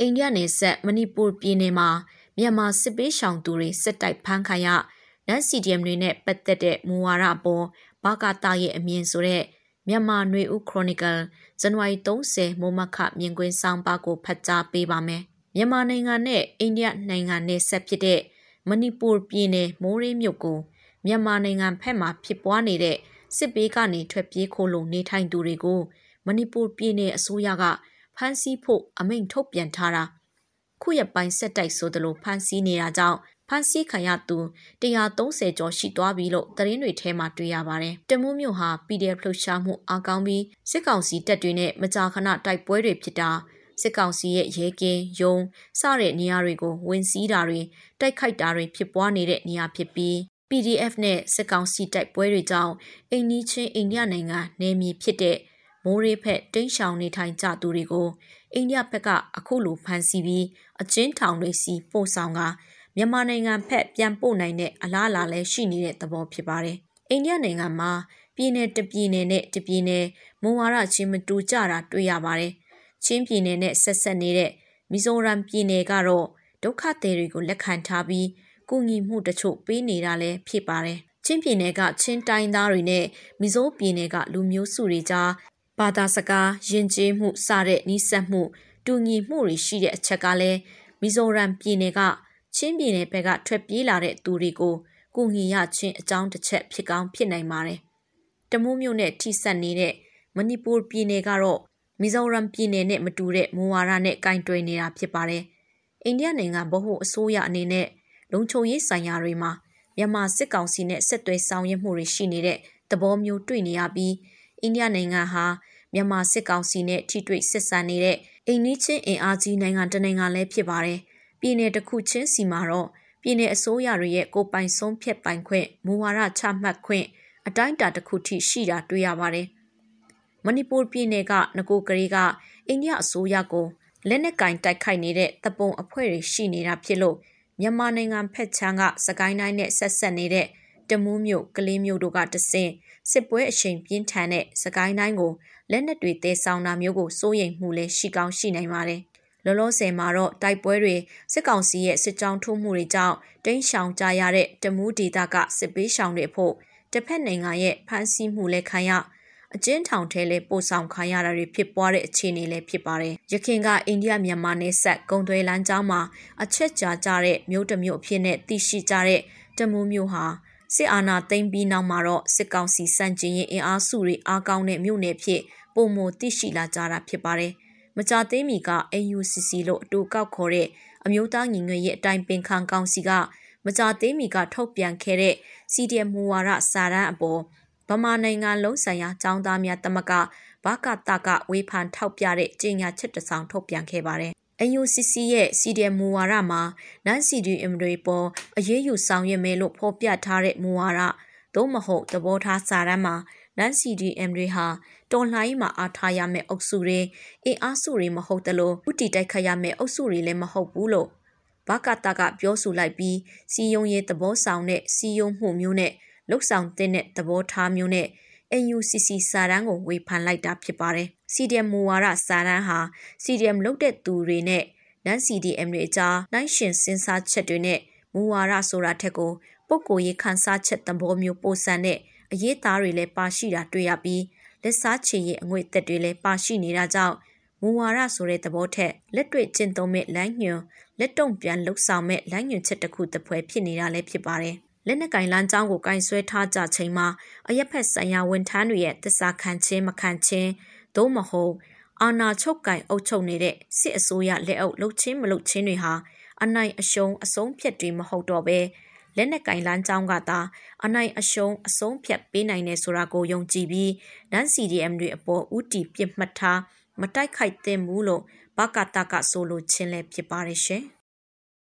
အိန္ဒိယနယ်စပ်မဏိပူပြည်နယ်မှာမြန်မာစစ်ပေးရှောင်သူတွေစစ်တိုက်ဖမ်းခံရနန် CDM တွေနဲ့ပတ်သက်တဲ့မူဝါဒအပေါ်ဘာကာတာရဲ့အမြင်ဆိုတဲ့မြန်မာຫນွေဦးခရိုနီကယ်ဇန်နဝါရီ30မိုးမခမြင်ကွင်းဆောင်ပါကိုဖတ်ကြားပေးပါမယ်။မြန်မာနိုင်ငံနဲ့အိန္ဒိယနိုင်ငံနဲ့ဆက်ဖြစ်တဲ့မဏိပူပြည်နယ်မိုးရေးမြို့ကိုမြန်မာနိုင်ငံဖက်မှာဖြစ်ပွားနေတဲ့စစ်ပေးကနေထွက်ပြေးခိုးလုံနေထိုင်သူတွေကိုမဏိပူပြည်နယ်အစိုးရက ဖမ်းဆီးဖို့အမိန့်ထုတ်ပြန်ထားတာခုရပိုင်းဆက်တိုက်ဆိုသလိုဖမ်းဆီးနေတာကြောင့်ဖမ်းဆီးခံရသူ130ကျော်ရှိသွားပြီလို့သတင်းတွေထဲမှာတွေ့ရပါတယ်။တမူးမြို့ဟာ PDF လှုပ်ရှားမှုအကောင်းပြီးစစ်ကောင်စီတပ်တွေနဲ့မကြာခဏတိုက်ပွဲတွေဖြစ်တာစစ်ကောင်စီရဲ့ရဲကင်းယုံစတဲ့နေရာတွေကိုဝင်စီးတာတွေတိုက်ခိုက်တာတွေဖြစ်ပွားနေတဲ့နေရာဖြစ်ပြီး PDF နဲ့စစ်ကောင်စီတိုက်ပွဲတွေကြောင့်အိန္ဒိချင်းအိန္ဒိယနိုင်ငံနယ်မြေဖြစ်တဲ့ မိုးရေးဖက်တိန့်ရှောင်နေထိုင်ကြသူတွေကိုအိန္ဒိယဘက်ကအခုလိုဖမ်းဆီးပြီးအချင်းထောင်တွေစီပို့ဆောင်ကမြန်မာနိုင်ငံဖက်ပြန်ပို့နိုင်တဲ့အလားအလာလည်းရှိနေတဲ့သဘောဖြစ်ပါတယ်။အိန္ဒိယနိုင်ငံမှာပြည်내တပြည်နယ်နဲ့တပြည်နယ်မွန်ဝါဒချင်းမတူကြတာတွေ့ရပါတယ်။ချင်းပြည်နယ်နဲ့ဆက်ဆက်နေတဲ့မီဇိုရမ်ပြည်နယ်ကတော့ဒုက္ခသည်တွေကိုလက်ခံထားပြီးကူညီမှုတချို့ပေးနေတာလည်းဖြစ်ပါတယ်။ချင်းပြည်နယ်ကချင်းတိုင်းသားတွေနဲ့မီဇိုးပြည်နယ်ကလူမျိုးစုတွေကြား ဘာသာစကားယဉ်ကျေးမှုစတဲ့နှိစက်မှု တူညီမှုတွေရှိတဲ့အချက်ကလည်းမီဇိုရမ်ပြည်နယ်ကချင်းပြည်နယ်ဘက်ကထွက်ပြေးလာတဲ့သူတွေကိုကုညီရချင်းအကြောင်းတစ်ချက်ဖြစ်ကောင်းဖြစ်နိုင်ပါတယ်။တမူးမြို့နဲ့ထိစပ်နေတဲ့မဏိပူပြည်နယ်ကတော့မီဇိုရမ်ပြည်နယ်နဲ့မတူတဲ့မူဝါဒနဲ့ကင်တွယ်နေတာဖြစ်ပါတယ်။အိန္ဒိယနိုင်ငံဗဟိုအစိုးရအနေနဲ့လုံခြုံရေးဆိုင်ရာတွေမှာမြန်မာစစ်ကောင်စီနဲ့ဆက်သွယ်ဆောင်ရွက်မှုတွေရှိနေတဲ့သဘောမျိုးတွေ့နေရပြီး အိန္ဒိယနိုင်ငံဟာမြန်မာစစ်ကောင်စီနဲ့ထိတွေ့ဆက်ဆံနေတဲ့အိမ်နီးချင်းအင်အားကြီးနိုင်ငံတစ်နိုင်ငံလည်းဖြစ်ပါတယ်။ပြည်내တစ်ခုချင်းစီမှာတော့ပြည်내အစိုးရတွေရဲ့ကိုပိုင်ဆုံးဖြတ်ပိုင်ခွင့်မူဝါဒချမှတ်ခွင့်အတိုင်းအတာတစ်ခုထိရှိတာတွေ့ရပါတယ်။မဏိပူပြည်내ကငကိုကလေးကအိန္ဒိယအစိုးရကိုလက်နက်ကင်တိုက်ခိုက်နေတဲ့တပုံအဖွဲ့တွေရှိနေတာဖြစ်လို့မြန်မာနိုင်ငံဖက်ချမ်းကစကိုင်းတိုင်းနဲ့ဆက်ဆက်နေတဲ့ တမူးမြို့ကလေးမြို့တို့ကတဆင့်စစ်ပွဲအရှိန်ပြင်းထန်တဲ့စကိုင်းတိုင်းကိုလက်နက်တွေတဲဆောင်တာမျိုးကိုစိုးရိမ်မှုလည်းရှိကောင်းရှိနိုင်ပါတယ်။လောလောဆယ်မှာတော့တိုက်ပွဲတွေစစ်ကောင်စီရဲ့စစ်ကြောင်းထိုးမှုတွေကြောင့်တိန့်ရှောင်ကြရတဲ့တမူးဒေသကစစ်ပေးရှောင်တွေဖို့တစ်ဖက်နိုင်ငံရဲ့ဖမ်းဆီးမှုလည်းခံရအကျဉ်းထောင်ထဲလဲပို့ဆောင်ခံရတာတွေဖြစ်ပွားတဲ့အခြေအနေလည်းဖြစ်ပါတယ်။ရခိုင်ကအိန္ဒိယမြန်မာနယ်စပ်ကုံသွဲလမ်းကြောင်းမှာအချက်ကြာကြတဲ့မြို့တစ်မြို့အဖြစ်နဲ့သိရှိကြတဲ့တမူးမြို့ဟာ စစ်အာဏာသိမ်းပြီးနောက်မှာတော့စစ်ကောင်စီစန့်ကျင်ရေးအင်အားစုတွေအားကောင်းတဲ့မြို့နယ်ဖြစ်ပုံမသိရှိလာကြတာဖြစ်ပါတယ်။မကြသေးမီက AUCC လို့အတူကောက်ခေါ်တဲ့အမျိုးသားညီညွတ်ရေးအတိုင်းပင်ခံကောင်စီကမကြသေးမီကထုတ်ပြန်ခဲ့တဲ့ CDM မူဝါဒစာတမ်းအပေါ်ဗမာနိုင်ငံလုံးဆိုင်ရာចောင်းသားများတမကဘာကတကဝေဖန်ထောက်ပြတဲ့ကြေညာချက်တစ်စောင်ထုတ်ပြန်ခဲ့ပါတယ်။ AUCC ရဲ့ CDM မူဝါဒမှာနန် CDM တွေပေါ်အရေးယူဆောင်ရွက်မယ်လို့ဖော်ပြထားတဲ့မူဝါဒသို့မဟုတ်သဘောထားစာတမ်းမှာနန် CDM တွေဟာတော်လှန်ရေးမှာအားထားရမယ့်အုပ်စုတွေအင်အားစုတွေမဟုတ်တလို့ဥတီတိုက်ခတ်ရမယ့်အုပ်စုတွေလည်းမဟုတ်ဘူးလို့ဘာကတာကပြောဆိုလိုက်ပြီးစီယုံရေးသဘောဆောင်တဲ့စီယုံမှုမျိုးနဲ့လှုပ်ဆောင်တဲ့သဘောထားမျိုးနဲ့ AUCC စာတမ်းကိုဝေဖန်လိုက်တာဖြစ်ပါတယ်။ CDM မူဝါဒစာတမ်းဟာ CDM လုပ်တဲ့သူတွေနဲ့ non CDM တွေအကြားနိုင်ရှင်စဉ်းစားချက်တွေနဲ့မူဝါဒဆိုတာထက်ကိုပုံကိုရေးခန်းစားချက်သဘောမျိုးပို့ဆန်တဲ့အရေးသားတွေလည်းပါရှိတာတွေ့ရပြီးလက်စားချေရဲ့အငွေသက်တွေလည်းပါရှိနေတာကြောင့်မူဝါဒဆိုတဲ့သဘောထက်လက်တွေ့ကျင့်သုံးမဲ့လမ်းညွှန်လက်တုံပြန်လှုပ်ဆောင်မဲ့လမ်းညွှန်ချက်တစ်ခုတစ်ပွဲဖြစ်နေတာလည်းဖြစ်ပါတယ်။ လက်နက်ကင်လမ်းကြောင်းကိုကင်ဆွဲထားကြချိန်မှာအရက်ဖက်ဆိုင်ရာဝန်ထမ်းတွေရဲ့တစ္ဆာခံခြင်းမခံခြင်းသို့မဟုတ်အာဏာချုပ်ကင်အုပ်ချုပ်နေတဲ့စစ်အစိုးရလက်အောက်လှုပ်ချင်းမလှုပ်ချင်းတွေဟာအနိုင်အရှုံးအဆုံးဖြတ်တွေမဟုတ်တော့ဘဲလက်နက်ကင်လန်းကြောင်းကသာအနိုင်အရှုံးအဆုံးဖြတ်ပေးနိုင်တယ်ဆိုတာကိုယုံကြည်ပြီးနန် CDM တွေအပေါ်ဥတီပြစ်မှတ်ထားမတိုက်ခိုက်သင့်ဘူးလို့ဘကတကဆိုလိုချင်းလည်းဖြစ်ပါတယ်ရှင်။